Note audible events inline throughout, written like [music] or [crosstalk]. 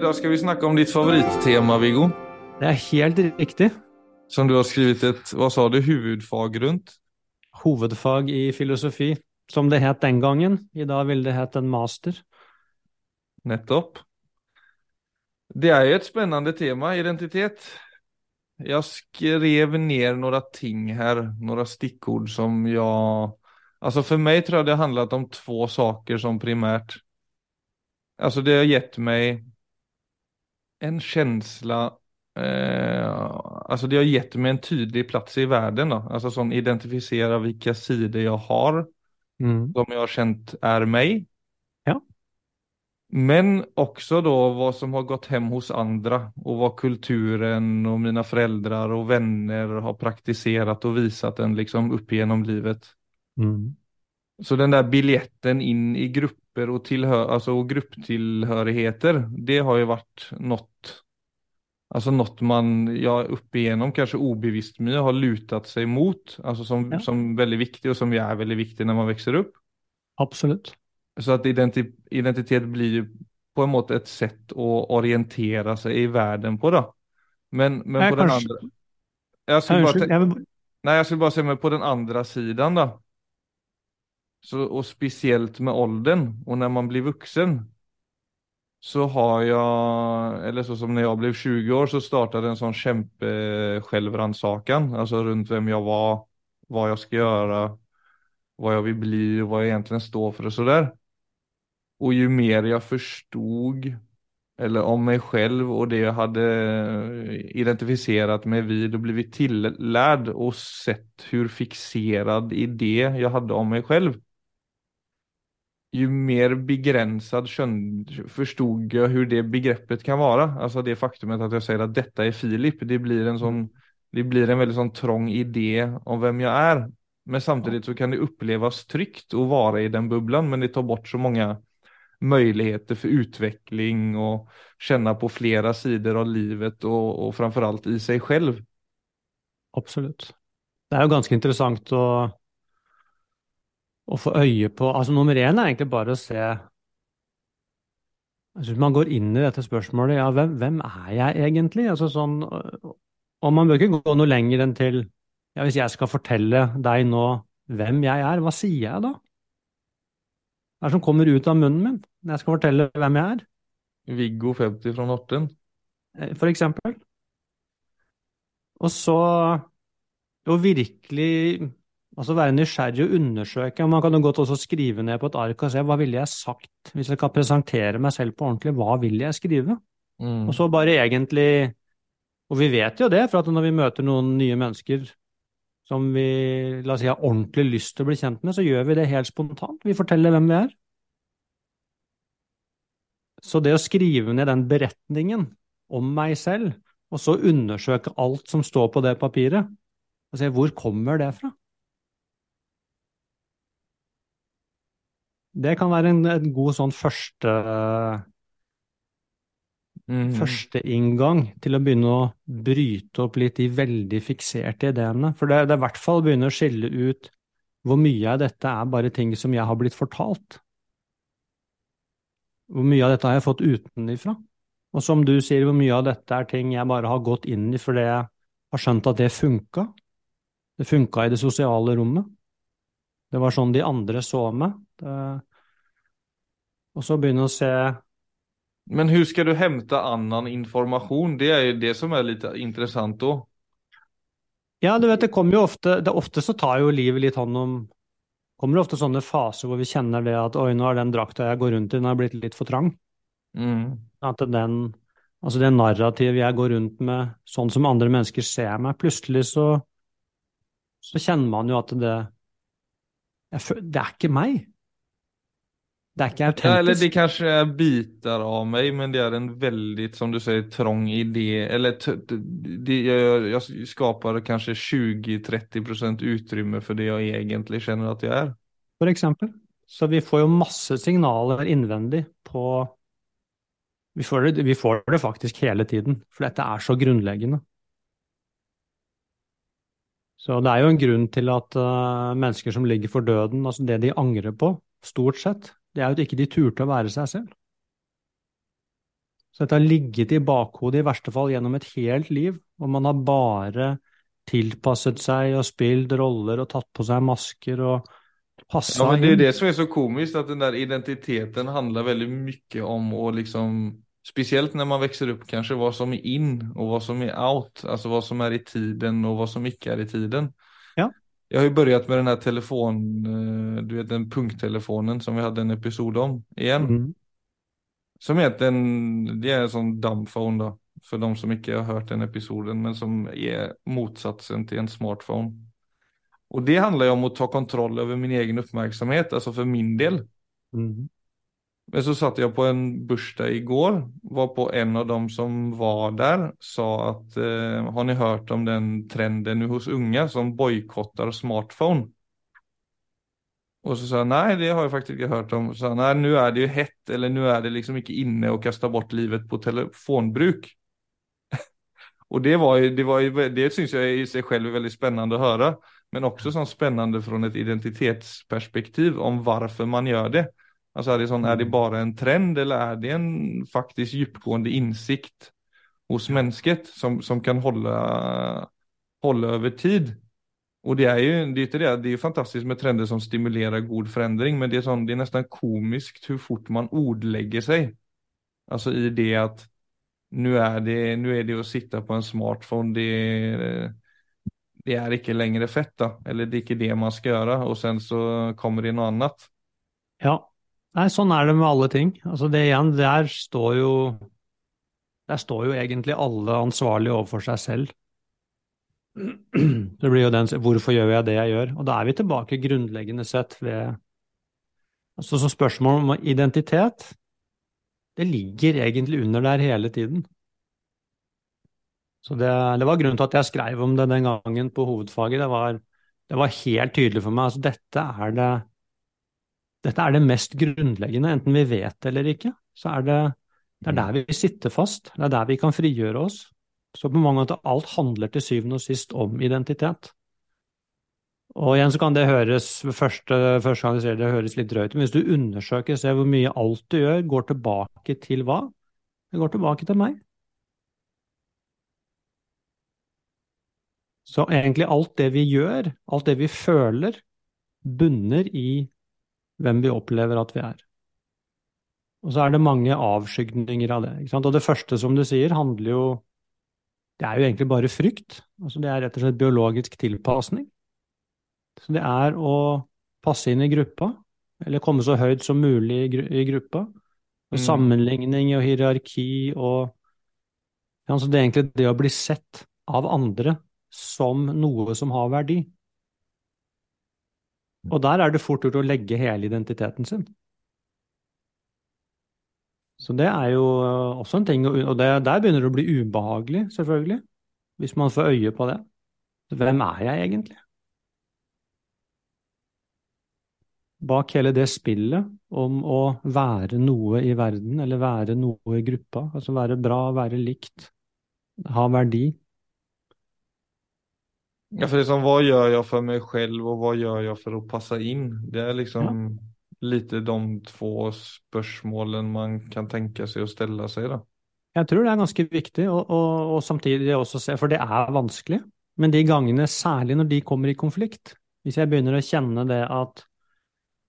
Idag skal vi snakke om ditt favorittema, Viggo. Det er helt riktig. Som du har skrevet et hva sa du, hovedfag rundt? Hovedfag i filosofi, som det het den gangen. I dag ville det hett en master. Nettopp. Det er jo et spennende tema, identitet. Jeg skrev ned noen ting her, noen stikkord som jeg Altså for meg tror jeg det har handlet om två saker som primært. Altså det har gett mig en känsla, eh, alltså det har gett mig en tydlig plats i världen då. Alltså som identifierar vilka sidor jag har, Mm. som jag har känt är mig. Ja. Men också då vad som har gått hem hos andra och vad kulturen och mina föräldrar och vänner har praktiserat och visat en liksom upp genom livet. Mm. Så den där biljetten in i grupper og, tillhör, alltså, och grupptillhörigheter, det har jo vært noe alltså något man, ja, upp igenom kanske obevisst mye har lutat seg mot, alltså som, Ja. som veldig viktig og som er veldig väldigt viktig når man vokser opp. Absolutt. Så att identi identitet blir ju på en måte et sätt å orientere seg i verden på då. Men, men Jeg på den andre andra, jag skulle bara jeg Nej, jag skulle bara säga, men på den andra sidan då. Så, og spesielt med åldern og når man blir voksen, Så har jeg eller så som når jeg ble 20 år så startet en sånn kämpe Altså rundt hvem jeg var, hva jeg skal gjøre, hva jeg vil bli og hva jeg egentlig står og så der. Og jo mer jeg forstod eller om meg selv og det jeg hadde identifisert meg vid og blitt tillært, og sett hvor fiksert i det jeg hadde om meg själv. Ju mer begränsad förstod jag hur det begreppet kan vara. Alltså det faktumet att jag säger att detta är Filip, det blir en sån, det blir en väldigt sån trång idé om vem jag är. Men samtidigt så kan det upplevas tryggt att vara i den bubblan, men det tar bort så många möjligheter för utveckling och känna på flera sidor av livet och, och framförallt i sig själv. absolutt. Det er jo ganske interessant å, å få øye på Altså, nummer én er egentlig bare å se altså, man går inn i dette spørsmålet, ja, hvem, hvem er jeg egentlig? Altså sånn Og man bør ikke gå noe lenger enn til Ja, hvis jeg skal fortelle deg nå hvem jeg er, hva sier jeg da? Hva er det som kommer ut av munnen min når jeg skal fortelle hvem jeg er? Viggo 50 fra Orten. eh, for eksempel. Og så jo virkelig altså være nysgjerrig og undersøke. Man kan jo godt også skrive ned på et ark og se hva ville jeg sagt hvis jeg skal presentere meg selv på ordentlig. Hva vil jeg skrive? Mm. Og så bare egentlig Og vi vet jo det, for at når vi møter noen nye mennesker som vi la oss si, har ordentlig lyst til å bli kjent med, så gjør vi det helt spontant. Vi forteller hvem vi er. Så det å skrive ned den beretningen om meg selv, og så undersøke alt som står på det papiret, og se hvor kommer det fra? Det kan være en, en god sånn første mm. første inngang til å begynne å bryte opp litt de veldig fikserte ideene. For det, det er i hvert fall å begynne å skille ut hvor mye av dette er bare ting som jeg har blitt fortalt. Hvor mye av dette har jeg fått utenifra? Og som du sier, hvor mye av dette er ting jeg bare har gått inn i fordi jeg har skjønt at det funka? Det funka i det sosiale rommet. Det var sånn de andre så meg. Det... Og så begynne å se Men hvordan skal du hente annen informasjon? Det er jo det som er litt interessant då. Ja, du vet, det kommer jo ofte det, Ofte så tar jo livet litt hånd om kommer det ofte sånne faser hvor vi kjenner det at oi, nå har den drakta jeg går rundt i, den har blitt litt for trang. Mm. At den, altså det narrativet jeg går rundt med, sånn som andre mennesker ser meg, plutselig så, så kjenner man jo at det Det er ikke meg. Er Ja, eller de det kanske är bitar av mig, men det är en väldigt, som du säger, trång idé. Eller det, jag, jag skapar kanske 20-30% utrymme för det jag egentlig känner att jag är. for eksempel. Så vi får jo masse signaler innvendig på vi får, det, vi får det faktisk hele tiden, for dette er så grunnleggende. Så det er jo en grunn til at uh, mennesker som ligger for døden, altså det de angrer på, stort sett, det er jo at ikke de turte å være seg selv. Så dette har ligget i bakhodet i verste fall gjennom et helt liv, og man har bare tilpasset seg og spilt roller og tatt på seg masker og passa Ja, men det er det som er så komisk, at den der identiteten handler veldig mye om å liksom, Spesielt når man vokser opp, kanskje hva som er in og hva som er out, Altså hva som er i tiden og hva som ikke er i tiden. Ja. Jag har ju börjat med den här telefon, eh, du vet den punkttelefonen som vi hade en episod om igen. Mm. Som heter en, det är en sån dumbphone då, för de som inte har hört den episoden, men som är motsatsen till en smartphone. Och det handlar ju om att ta kontroll över min egen uppmärksamhet, alltså för min del. Mm. Men så satt jeg på en bursdag i var på en av dem som var der, sa at eh, har ni hørt om den trenden hos unga som boikotter smartphone? Og så sa jeg nei, det har jeg faktisk ikke hørt om. Så sa nei, nå är det jo hett eller nu er det liksom ikke inne å kaste bort livet på telefonbruk. [laughs] og det var jo, det var jo, det syns jeg i seg selv er veldig spennende å høre, Men også sånn spennende fra et identitetsperspektiv om hvorfor man gjør det. Alltså er det, sånn, er det bare en trend eller er det en faktisk djupgående insikt hos mennesket som, som kan hålla, holde, over tid? Og det er jo det er inte det, det er ju fantastiskt med trender som stimulerer god forandring, men det er, sånn, det er nesten komisk hvor fort man ordlegger seg. Altså i det at nu er, det, nu är det å sitte på en smartphone, det det er ikke lenger fett da. eller det er ikke det man skal gjøre, og sen så kommer det noe annet. Ja. Nei, sånn er det med alle ting. Altså det igjen, der står jo Der står jo egentlig alle ansvarlige overfor seg selv. Det blir jo den Hvorfor gjør jeg det jeg gjør? Og da er vi tilbake grunnleggende sett ved Altså så spørsmålet om identitet, det ligger egentlig under der hele tiden. Så det, det var grunnen til at jeg skrev om det den gangen på hovedfaget. Det var, det var helt tydelig for meg. Altså dette er det dette er det mest grunnleggende, enten vi vet det eller ikke. Så er det, det er der vi sitter fast, det er der vi kan frigjøre oss. Så på mange måter alt handler til syvende og sist om identitet. Og igjen så kan det høres første, første gang du ser det, det høres litt drøyt ut, men hvis du undersøker, ser hvor mye alt du gjør, går tilbake til hva? Det går tilbake til meg. Så egentlig alt det vi gjør, alt det vi føler, bunner i hvem vi opplever at vi er. Og så er det mange avskygninger av det. Og det første, som du sier, handler jo Det er jo egentlig bare frykt. Altså det er rett og slett biologisk tilpasning. Så det er å passe inn i gruppa, eller komme så høyt som mulig i, gru i gruppa. Og Mm. Sammenligning og hierarki og ja, altså Det er egentlig det å bli sett av andre som noe som har verdi. Og der er det fort gjort å legge hele identiteten sin. Så det er jo eh, også en ting, og det, der begynner det å bli ubehagelig, selvfølgelig, hvis man får øye på det. Hvem er jeg egentlig? Bak hele det spillet om å være noe i verden, eller være noe i gruppa, altså være bra, være likt, ha verdi, Ja, för det är som vad gör jag för mig själv och vad gör jag för att passa in? Det är liksom lite de två spörsmålen man kan tänka sig att ställa sig då. Jeg tror det er ganske viktig, og, og, og samtidig også se, for det er vanskelig. Men de gangene, særlig når de kommer i konflikt, hvis jeg begynner å kjenne det at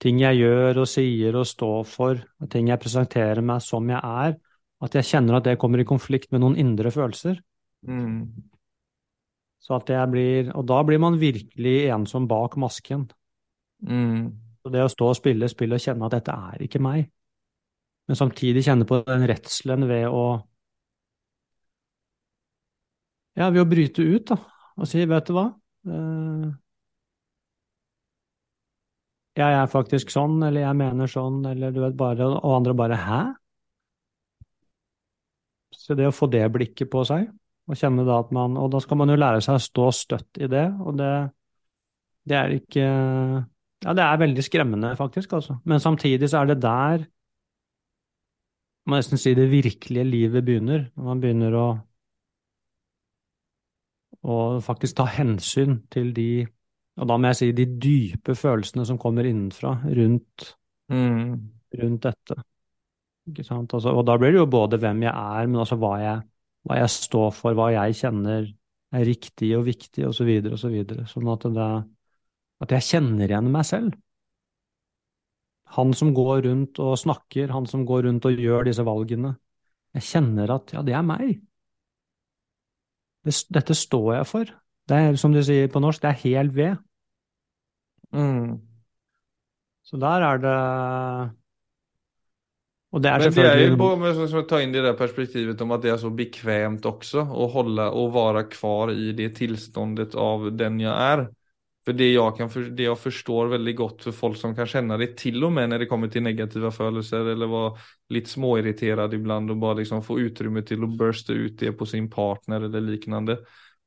ting jeg gjør og sier og står for, ting jeg presenterer meg som jeg er, at jeg kjenner at det kommer i konflikt med noen indre følelser, Mm. Så at jeg blir, og da blir man virkelig ensom bak masken. Mm. Så det å stå og spille spill og kjenne at dette er ikke meg, men samtidig kjenne på den redselen ved å Ja, ved å bryte ut, da, og si, vet du hva, ja, jeg er faktisk sånn, eller jeg mener sånn, eller du vet bare Og andre bare hæ? Så det å få det blikket på seg, og kjenne da at man Og da skal man jo lære seg å stå støtt i det, og det, det er ikke Ja, det er veldig skremmende, faktisk, altså. Men samtidig så er det der man nesten si det virkelige livet begynner, når man begynner å å faktisk ta hensyn til de, og da må jeg si de dype følelsene som kommer innenfra rundt, Mm. rundt dette. Altså, og da blir det jo både hvem jeg er, men også hva jeg, hva jeg står for, hva jeg kjenner er riktig og viktig, osv., osv. Så videre, sånn at, det, at jeg kjenner igjen meg selv. Han som går rundt og snakker, han som går rundt og gjør disse valgene. Jeg kjenner at ja, det er meg. Det, dette står jeg for. Det er, som du sier på norsk, det er hel ved. Mm. Så der er det Og er Men det är ju selvfølgelig bara med att ta in det där perspektivet om att det är så bekvämt också att hålla och vara kvar i det tillståndet av den jag är. För det jag, kan, det jag förstår väldigt gott för folk som kan känna det till och med när det kommer till negativa födelser eller vara lite småirriterad ibland och bara liksom få utrymme till att bursta ut det på sin partner eller liknande.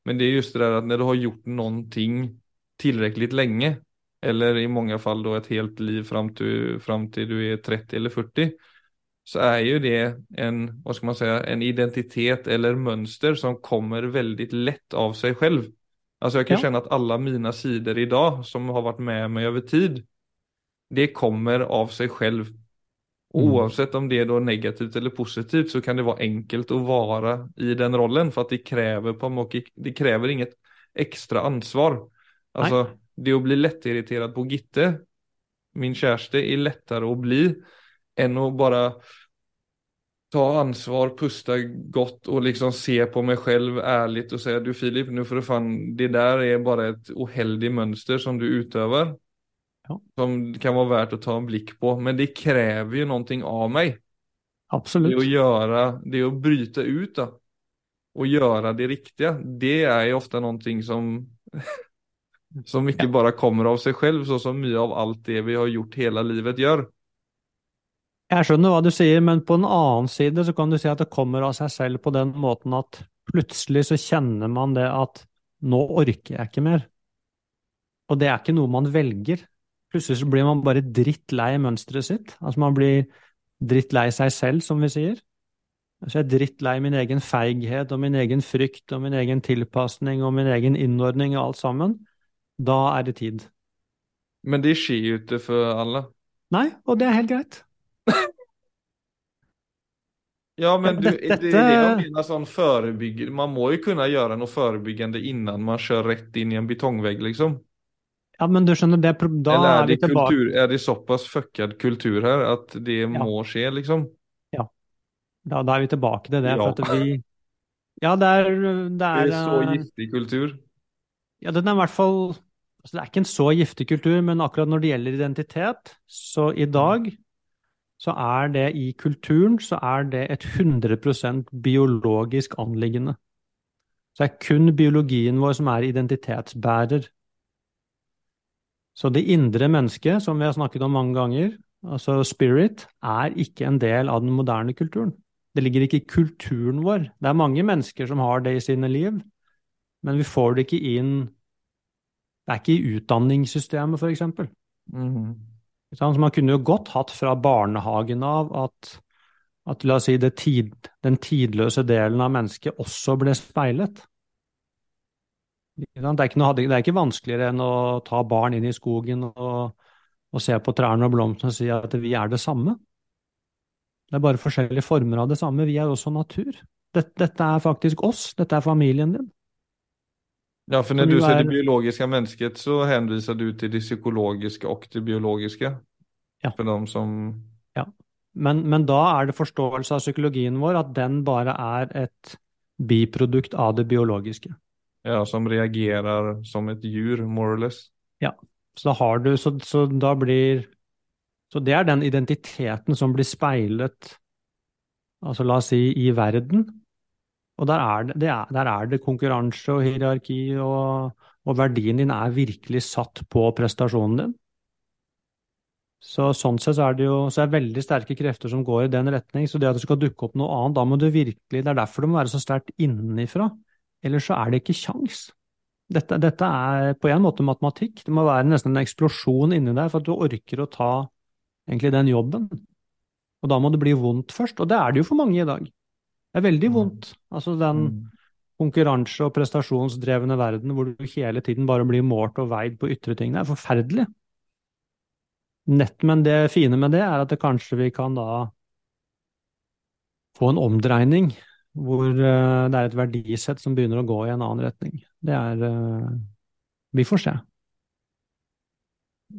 Men det är just det där att när du har gjort någonting tillräckligt länge eller i många fall då ett helt liv fram till, fram till du är 30 eller 40 så er jo det en, hva skal man si, en identitet eller mønster som kommer veldig lett av seg selv. Alltså Jeg kan Ja. kjenne at alle mine sider i dag, som har vært med meg over tid, det kommer av seg selv. Mm. Oavsett om det er då negativt eller positivt så kan det være enkelt å være i den rollen For att det krever, på det krever inget ekstra ansvar. Alltså det å bli lettirritert på Gitte, min kjæreste, er lettere å bli än att bara ta ansvar, pusta gott och liksom se på mig själv ärligt och säga du Filip, nu får du fan, det där är bara ett oheldigt mönster som du utövar. Ja. Som kan vara värt att ta en blick på, men det kräver ju någonting av mig. Det Absolutt. att göra, det att bryta ut då. Och göra det riktiga, det är ju ofta någonting som [laughs] som mycket Ja. bara kommer av sig själv, så som mye av allt det vi har gjort hela livet gör. Jeg skjønner hva du sier, men på en annen side så kan du si at det kommer av seg selv på den måten at plutselig så kjenner man det at nå orker jeg ikke mer. Og det er ikke noe man velger. Plutselig så blir man bare drittlei mønsteret sitt. Altså man blir drittlei seg selv, som vi sier. Så jeg er drittlei min egen feighet og min egen frykt og min egen tilpasning og min egen innordning og alt sammen. Da er det tid. Men de skjer ju alle? Nei, og det er helt greit. Ja, men du, det- det, det är det jag menar sånn förebygg. Man må jo kunne gjøre noe forebyggende innan man kjører rett inn i en betongvegg, liksom. Ja, men du skjønner, det, da Eller er vi det, tilbake kultur, er det såpass fuckad kultur her at det må skje, liksom? Da, da er vi tilbake til det. Ja. Vi Ja, det er, det Det er, är så eh, giftig kultur. Ja, den er i hvert fall altså Det er ikke en så giftig kultur, men akkurat når det gjelder identitet, så i dag så er det i kulturen så er det et 100% biologisk anliggende. Så det er kun biologien vår som er identitetsbærer. Så det indre mennesket, som vi har snakket om mange ganger, altså spirit, er ikke en del av den moderne kulturen. Det ligger ikke i kulturen vår. Det er mange mennesker som har det i sine liv, men vi får det ikke inn Det er ikke i utdanningssystemet, for eksempel. Mhm. Så man kunne jo godt hatt fra barnehagen av at, at la oss si, tid, den tidløse delen av mennesket også ble speilet. Det er noe, det er ikke vanskeligere enn å ta barn inn i skogen og, og se på trærne og blomstene og si at vi er det samme. Det er bare forskjellige former av det samme. Vi er også natur. Dette, dette er faktisk oss. Dette er familien din. Ja, för när du säger det biologiske biologiska människet så henviser du til det psykologiske og det biologiske. Ja. For dem som Men, men da er det forståelse av psykologien vår at den bare er et biprodukt av det biologiske. Ja, som reagerer som et djur, more or less. Så da har du, så, så da blir Så det er den identiteten som blir speilet, altså la oss si, i verden. Og der er det, det er, der er det konkurranse og hierarki, og, og verdien din er virkelig satt på prestasjonen din. Så sånn sett så er det jo så er det veldig sterke krefter som går i den retning. Så det at det skal dukke opp noe annet, da må du virkelig Det er derfor det må være så sterkt innenifra. Ellers så er det ikke kjangs. Dette, dette er på en måte matematikk. Det må være nesten en eksplosjon inni der for at du orker å ta egentlig den jobben. Og da må det bli vondt først. Og det er det jo for mange i dag. Det er veldig Mm. vondt. Altså den Mm. konkurranse- og prestasjonsdrevne verden hvor du hele tiden bare blir målt og veid på ytre ting. Det er forferdelig. Nett, men det fine med det er at det kanskje vi kan da få en omdreining hvor eh, det er et verdisett som begynner å gå i en annen retning. Det er eh, Vi får se.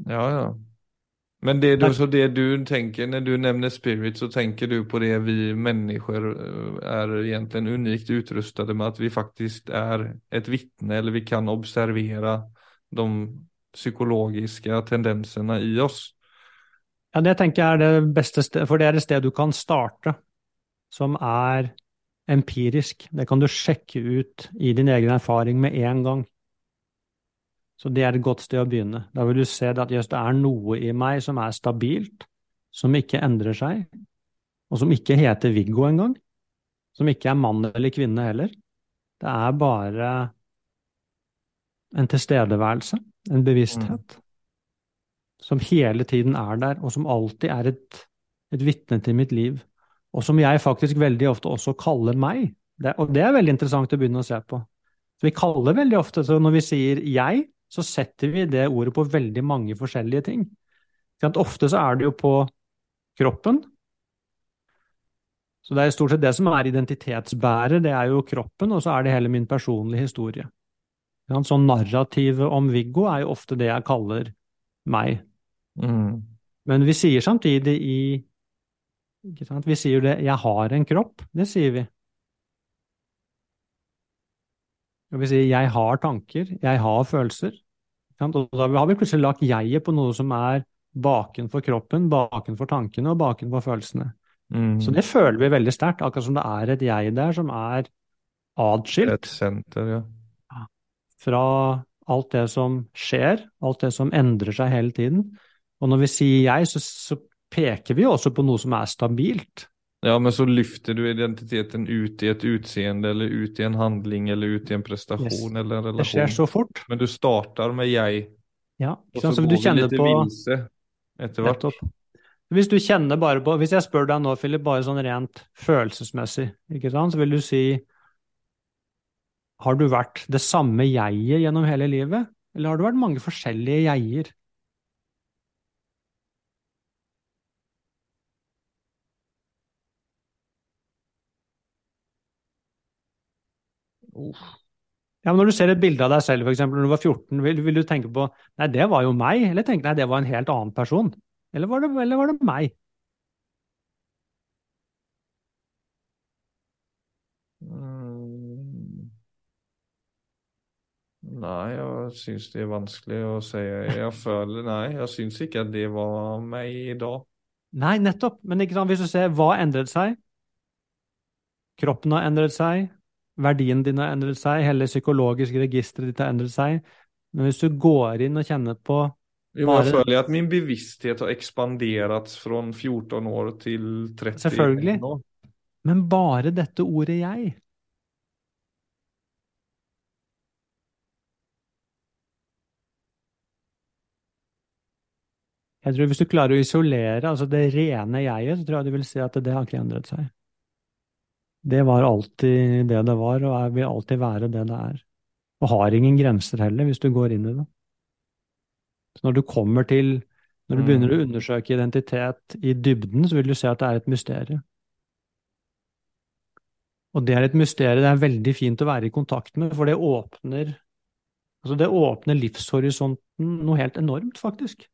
Ja, ja. Men det, du, så det du tenker når du nevner spirit, så tenker du på det vi mennesker är er egentlig unikt utrustet med, at vi faktisk er et vittne eller vi kan observera de psykologiske tendensene i oss. Ja, det tenker jeg er det beste stedet, for det er et sted du kan starte, som er empirisk. Det kan du sjekke ut i din egen erfaring med en gang. Så det er et godt sted å begynne. Da vil du se at jøss, det er noe i meg som er stabilt, som ikke endrer seg, og som ikke heter Viggo engang. Som ikke er mann eller kvinne heller. Det er bare en tilstedeværelse, en bevissthet, mm. som hele tiden er der, og som alltid er et, et vitne til mitt liv. Og som jeg faktisk veldig ofte også kaller meg. Det, og det er veldig interessant å begynne å se på. Så vi kaller veldig ofte, så når vi sier jeg, så setter vi det ordet på veldig mange forskjellige ting. Ofte så er det jo på kroppen. Så det er stort sett det som er identitetsbærer, det er jo kroppen, og så er det hele min personlige historie. Sånn narrativet om Viggo er jo ofte det jeg kaller meg. Mm. Men vi sier samtidig i Vi sier jo det 'jeg har en kropp', det sier vi. Og vi si 'jeg har tanker', 'jeg har følelser'. Og da har vi plutselig lagt jeget på noe som er bakenfor kroppen, bakenfor tankene og bakenfor følelsene. Mm. Så det føler vi veldig sterkt, akkurat som det er et jeg der som er atskilt. Et senter, ja. Fra alt det som skjer, alt det som endrer seg hele tiden. Og når vi sier jeg, så, så peker vi også på noe som er stabilt. Ja, men så lyfter du identiteten ut i et utseende eller ut i en handling eller ut i en prestasjon yes. eller en relasjon. Det skjer så fort. Men du starter med jeg, ja, og så, så går vi litt på... vilse etter hvert. Hvis du kjenner bare på Hvis jeg spør deg nå, Philip, bare sånn rent følelsesmessig, ikke sant, så vil du si Har du vært det samme jeget gjennom hele livet, eller har du vært mange forskjellige jeger? Ja, men Når du ser et bilde av deg selv, f.eks. når du var 14, vil, vil, du tenke på nei, det var jo meg, eller tenke nei, det var en helt annen person? Eller var det, eller var det meg? Mm. Nei, jeg syns det er vanskelig å si. Jeg føler Nei, jeg syns ikke at det var meg i dag. Nei, nettopp. Men hvis du ser hva endret seg? Kroppen har endret seg, verdien din har endret seg, hele psykologiske registeret ditt har endret seg. Men hvis du går inn og kjenner på jo, jeg føler at min bevissthet har ekspandert fra 14 år til 30 Selvfølgelig. År. Men bare dette ordet 'jeg'. Jeg tror Hvis du klarer å isolere altså det rene jeget, så tror jeg du vil si at det har ikke endret seg det var alltid det det var, og vil alltid være det det er. Og har ingen grenser heller, hvis du går inn i det. Så når du kommer til Når du mm. begynner å undersøke identitet i dybden, så vil du se at det er et mysterium. Og det er et mysterium det er veldig fint å være i kontakt med, for det åpner, altså det åpner livshorisonten noe helt enormt, faktisk.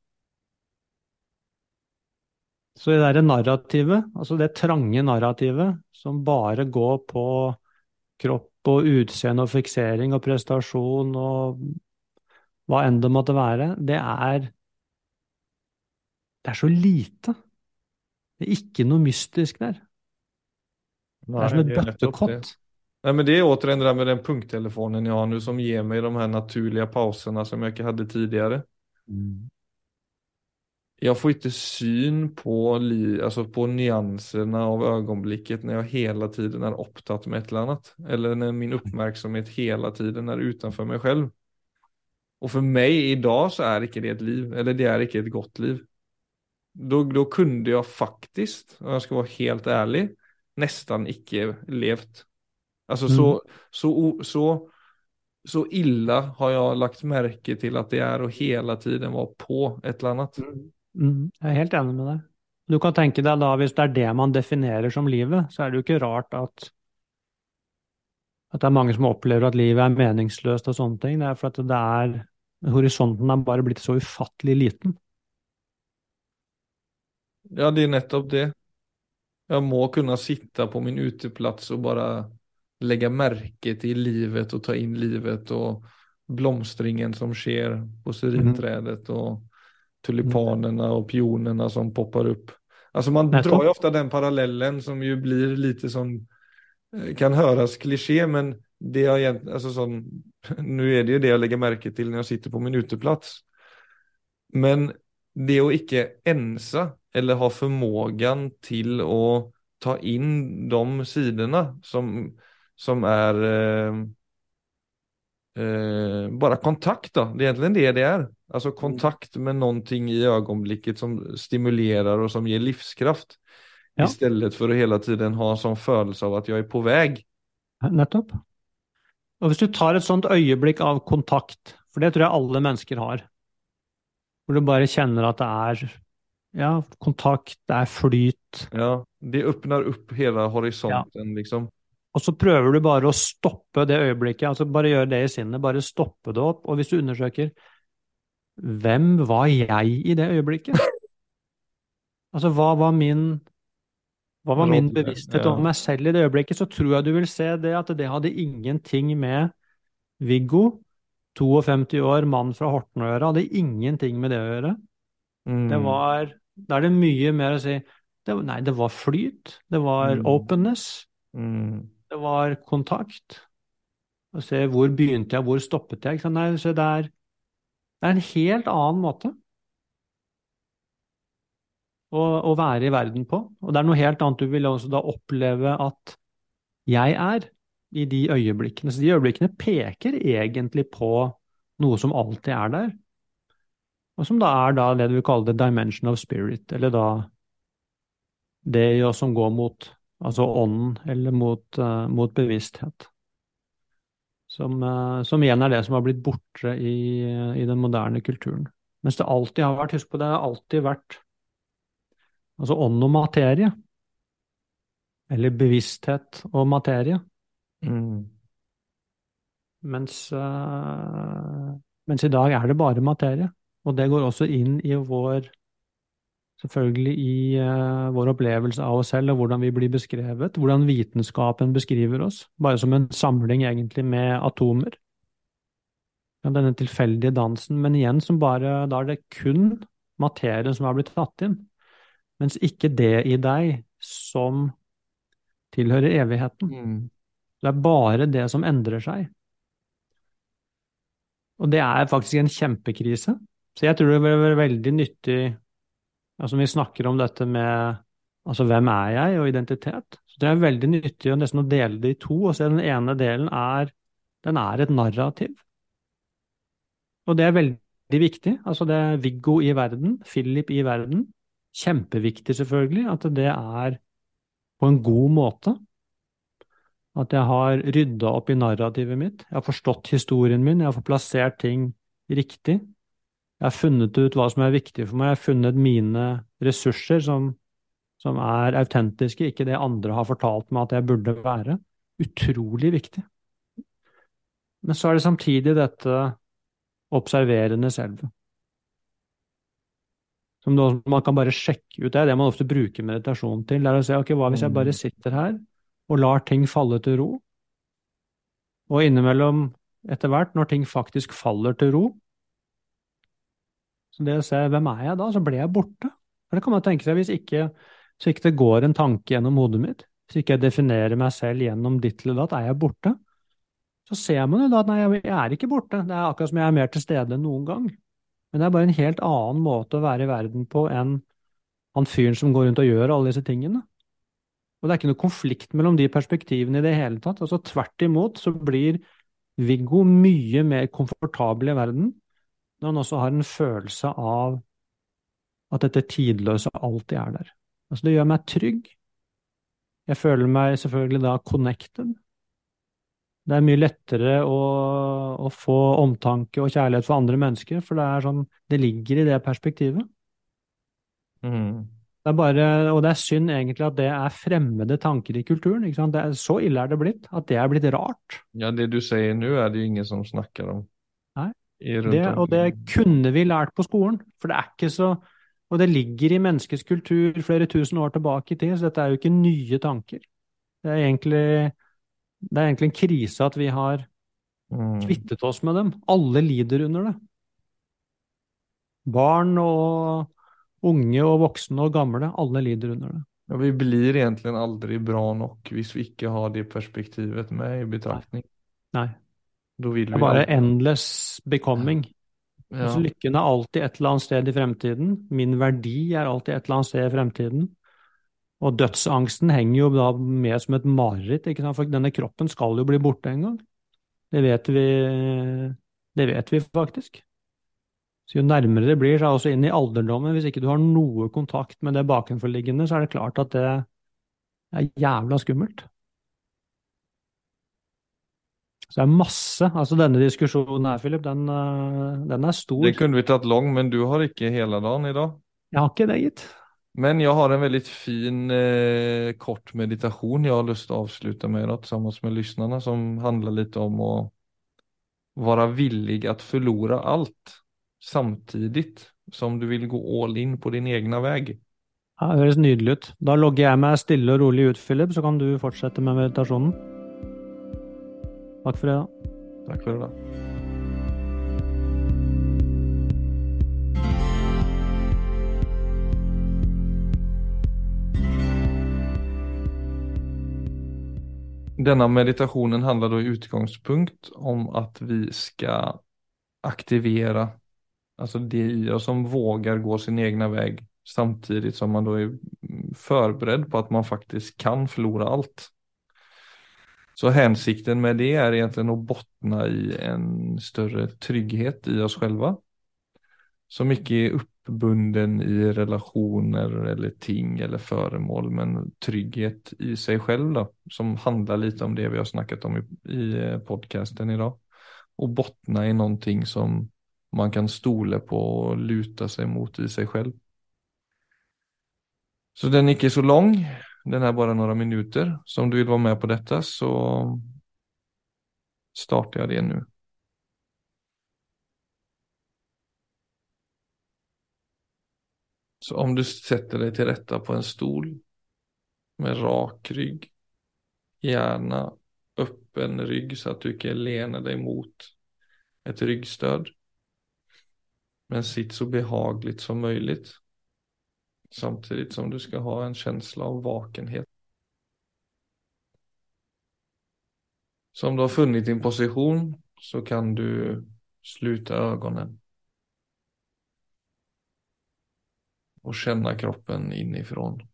Så det derre narrativet, altså det trange narrativet som bare går på kropp og utseende og fiksering og prestasjon og hva enn det måtte være, det er Det er så lite. Det er ikke noe mystisk der. Nei, det er som et bøttekott. Nei, men Det er återigen det der med den punkttelefonen jeg har nå, som gir meg de her naturlige pausene som jeg ikke hadde tidligere. Mm jag får inte syn på, li, alltså på nyanserna av ögonblicket när jag hela tiden är upptatt med ett eller annat. Eller när min uppmärksamhet hela tiden är utanför mig själv. Och för mig idag så är inte det ett liv, eller det är inte ett gott liv. Då, då kunde jag faktiskt, om jag ska vara helt ärlig, nästan icke levt. Alltså mm. så, så, så, så illa har jag lagt märke till att det är å hela tiden vara på ett eller annat. Mm. Mm, jeg er helt enig med deg. Du kan tenke deg da, hvis det er det man definerer som livet, så er det jo ikke rart at, at det er mange som opplever at livet er meningsløst og sånne ting. Det er for at det er Horisonten er bare blitt så ufattelig liten. Ja, det er nettopp det. Jeg må kunne sitte på min uteplass og bare legge merke til livet og ta inn livet og blomstringen som skjer på syrinträdet og tulipanerna og pionerna som poppar opp. Alltså man Nettopp. drar jo ofte den parallellen som jo blir lite sånn eh, kan høres klisjé, men det jag egentligen, alltså sån, [laughs] nu är det jo det jeg legger märke til når jeg sitter på min uteplats. Men det å ikke ensa eller ha förmågan til å ta inn de sidorna som, som er eh, eh, bara kontakt då. Det är egentligen det det är. Alltså kontakt med någonting i ögonblicket som stimulerar och som ger livskraft. Ja. Istället for å hele tiden ha en sånn følelse av at jeg er på vei. Nettopp. Og hvis du tar et sånt øyeblikk av kontakt, for det tror jeg alle mennesker har, hvor du bare kjenner at det er ja, kontakt, det er flyt, Ja, det åpner opp hele horisonten liksom. og så prøver du bare å stoppe det øyeblikket, altså bare gjøre det i sinnet, bare stoppe det opp, og hvis du undersøker hvem var jeg i det øyeblikket? Altså, hva var min hva var min bevissthet om meg selv i det øyeblikket, så tror jeg du vil se det at det hadde ingenting med Viggo, 52 år, mann fra Horten å gjøre, hadde ingenting med det å gjøre. Mm. Det var, da er det mye mer å si, det, nei, det var flyt, det var Mm. openness, Mm. det var kontakt. Og se, hvor begynte jeg, hvor stoppet jeg? Nei, se det er, det er en helt annen måte å, å være i verden på. Og det er noe helt annet du vil også da oppleve at jeg er i de øyeblikkene. Så de øyeblikkene peker egentlig på noe som alltid er der. Og som da er da det du vil kalle the dimension of spirit, eller da det som går mot altså ånden, eller mot, uh, mot bevissthet. Som, eh, som igjen er det som har blitt borte i, i den moderne kulturen. Mens det alltid har vært, husk på det, har alltid vært altså ånd og materie. Eller bevissthet og materie. Mm. Mens, eh, mens i dag er det bare materie. Og det går også inn i vår Selvfølgelig i eh, vår opplevelse av oss selv og hvordan vi blir beskrevet. Hvordan vitenskapen beskriver oss. Bare som en samling egentlig med atomer. Ja, denne tilfeldige dansen. Men igjen som bare Da er det kun materien som har blitt tatt inn. Mens ikke det i deg som tilhører evigheten. Mm. Det er bare det som endrer seg. Og det er faktisk en kjempekrise. Så jeg tror det vil være veldig nyttig, altså vi snakker om dette med altså hvem er jeg og identitet, så det er veldig nyttig å nesten dele det i to og se den ene delen er den er et narrativ. Og det er veldig viktig. Altså det er Viggo i verden, Philip i verden. Kjempeviktig selvfølgelig at det er på en god måte. At jeg har rydda opp i narrativet mitt. Jeg har forstått historien min. Jeg har plassert ting riktig. Jeg har funnet ut hva som er viktig for meg. Jeg har funnet mine ressurser som, som er autentiske, ikke det andre har fortalt meg at jeg burde være. Utrolig viktig. Men så er det samtidig dette observerende selve. Som man kan bare sjekke ut. Det er det man ofte bruker meditasjon til. Det er å se ok, hva hvis jeg bare sitter her og lar ting falle til ro? Og innimellom, etter hvert, når ting faktisk faller til ro, så det å se hvem er jeg da, så ble jeg borte. For det kan man tenke seg hvis ikke, så ikke det går en tanke gjennom hodet mitt, hvis ikke jeg definerer meg selv gjennom ditt eller datt, er jeg borte. Så ser man jo da at nei, jeg er ikke borte. Det er akkurat som jeg er mer til stede enn noen gang. Men det er bare en helt annen måte å være i verden på enn han fyren som går rundt og gjør alle disse tingene. Og det er ikke noe konflikt mellom de perspektivene i det hele tatt. Altså Tvert imot så blir Viggo mye mer komfortabel i verden når han også har en følelse av at dette tidløse alltid er der. Altså Det gjør meg trygg. Jeg føler meg selvfølgelig da connected. Det er mye lettere å, å få omtanke og kjærlighet for andre mennesker, for det er sånn Det ligger i det perspektivet. Mm. Det er bare, og det er synd egentlig at det er fremmede tanker i kulturen. ikke er, så ille er det blitt, at det er blitt rart. Ja, det du sier nå, er det jo ingen som snakker om. Nei. Det, og det kunne vi lært på skolen, for det er ikke så Og det ligger i menneskets kultur flere tusen år tilbake i tid, så dette er jo ikke nye tanker. Det er egentlig, det er egentlig en krise at vi har Mm. kvittet oss med dem. Alle lider under det. Barn og unge og voksne og gamle, alle lider under det. Ja, vi blir egentlig aldri bra nok hvis vi ikke har det perspektivet med i betraktning. Nei. Vil Det er bare endless becoming. ja. Altså, lykken er alltid et eller annet sted i fremtiden. Min verdi er alltid et eller annet sted i fremtiden. Og dødsangsten henger jo da med som et mareritt, ikke sant? for denne kroppen skal jo bli borte en gang. Det vet vi, det vet vi faktisk. Så jo nærmere det blir, så er også inn i alderdommen, hvis ikke du har noe kontakt med det bakenforliggende, så er det klart at det er jævla skummelt. Så det er masse, altså denne diskusjonen her, Philip, den, eh, den er stor. Det kunne vi tatt lang, men du har ikke hele dagen i dag. Jeg har ikke det, gitt. Men jeg har en veldig fin eh, kort meditasjon jeg har lyst til å avslutte med da, sammen med lytterne, som handler litt om å være villig å forlore alt, samtidig som du vil gå all in på din egen vei. Ja, det høres nydelig ut. Da logger jeg meg stille og rolig ut, Philip, så kan du fortsette med meditasjonen. Takk for det, Takk for i det. Denna meditationen handlar då i utgångspunkt om att vi ska aktivera, alltså det i oss som vågar gå sin egna väg samtidigt som man då är förberedd på att man faktiskt kan förlora allt. Så hensikten med det är egentligen att bottna i en större trygghet i oss själva. Som ikke er uppbunden i relationer eller ting eller föremål, men trygghet i sig själv då, som handlar lite om det vi har snackat om i, i eh, podcasten idag. Och bottna i någonting som man kan stole på og luta seg mot i seg selv. Så den er ikke så lång, den är bara några minuter. Så om du vill vara med på detta så startar jag det nu. Så om du sätter dig till rätta på en stol med rak rygg, gärna öppen rygg så att du kan lena dig mot ett ryggstöd. Men sitt så behagligt som möjligt. Samtidigt som du ska ha en känsla av vakenhet. Så om du har funnit din position så kan du sluta ögonen. Och känna kroppen inifrån.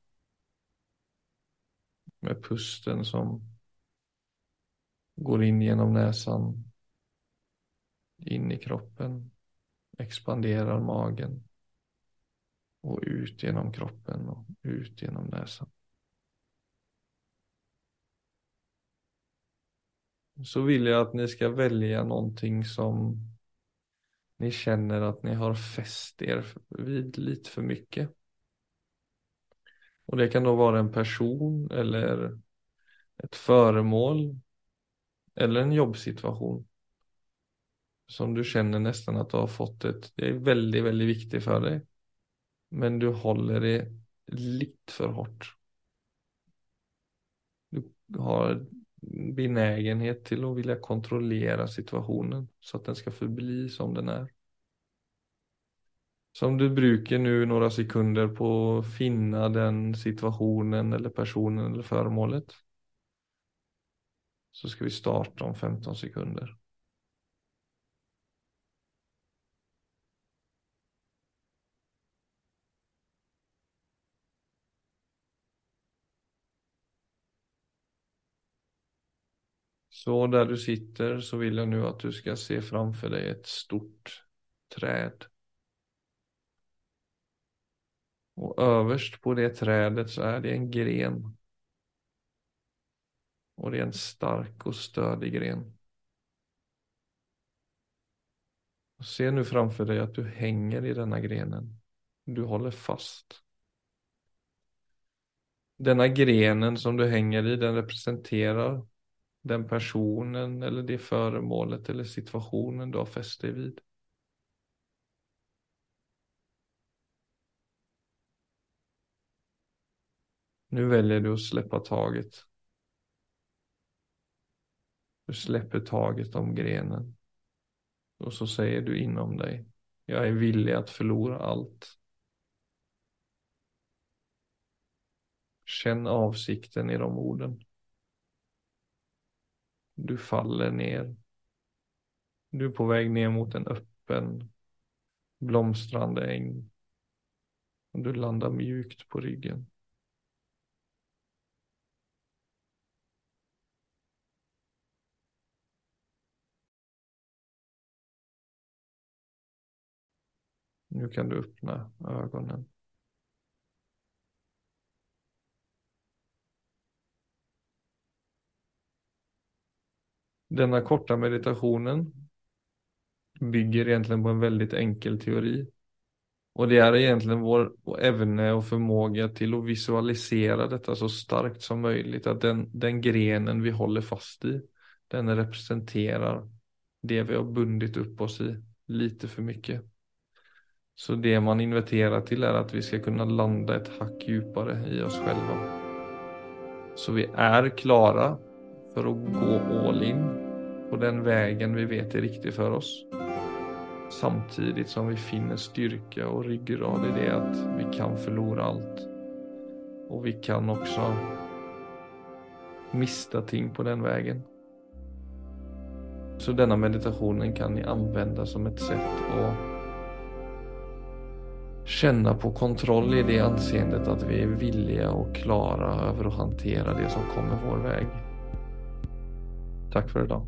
Med pusten som går in genom näsan. In i kroppen. Expanderar magen. Och ut gjennom kroppen og ut gjennom nesa. Så vil jeg at ni skal velge noe som ni kjenner at ni har fäst er vid litt for mye. Og det kan da være en person eller et föremål eller en jobbsituation. Som du kjenner nesten at du har fått et det er veldig, veldig viktig for dig. Men du håller det litt for hårt. Du har benägenhet til å ville kontrollere situasjonen så at den skal forbli som den er. Så om du bruker nu några sekunder på å finne den situasjonen eller personen eller föremålet. Så skal vi starte om 15 sekunder. Så der du sitter så vil jeg nu at du skal se framfor deg et stort träd. Og øverst på det trädet så er det en gren. Og det er en stark og stødig gren. Se nu framfor deg at du henger i denne grenen. Du holder fast. Denne grenen som du henger i, den representerar den personen eller det föremålet eller situationen du har fäst deg vid. Nu velger du å slippe taget. Du slipper taget om grenen. og så sier du innom deg, jeg er villig å förlora alt. Kjenn avsikten i de orden. Du faller ned. Du er på vei ned mot en öppen, blomstrande äng. Och du landar mjukt på ryggen. Nu kan du öppna ögonen. Denna korta meditationen bygger egentligen på en väldigt enkel teori. Och det är egentligen vår evne och förmåga till att visualisera detta så starkt som möjligt. Att den, den grenen vi håller fast i, den representerar det vi har bundit upp oss i lite för mycket. Så det man inviterar till är att vi ska kunna landa ett hack djupare i oss själva. Så vi är klara för att gå all in på den vägen vi vet är riktig för oss. Samtidigt som vi finner styrka och ryggrad i det att vi kan förlora allt. Och vi kan också mista ting på den vägen. Så denna meditationen kan ni använda som ett sätt att känna på kontroll i det anseendet att vi är villiga och klara över att hantera det som kommer vår väg. Tack för idag.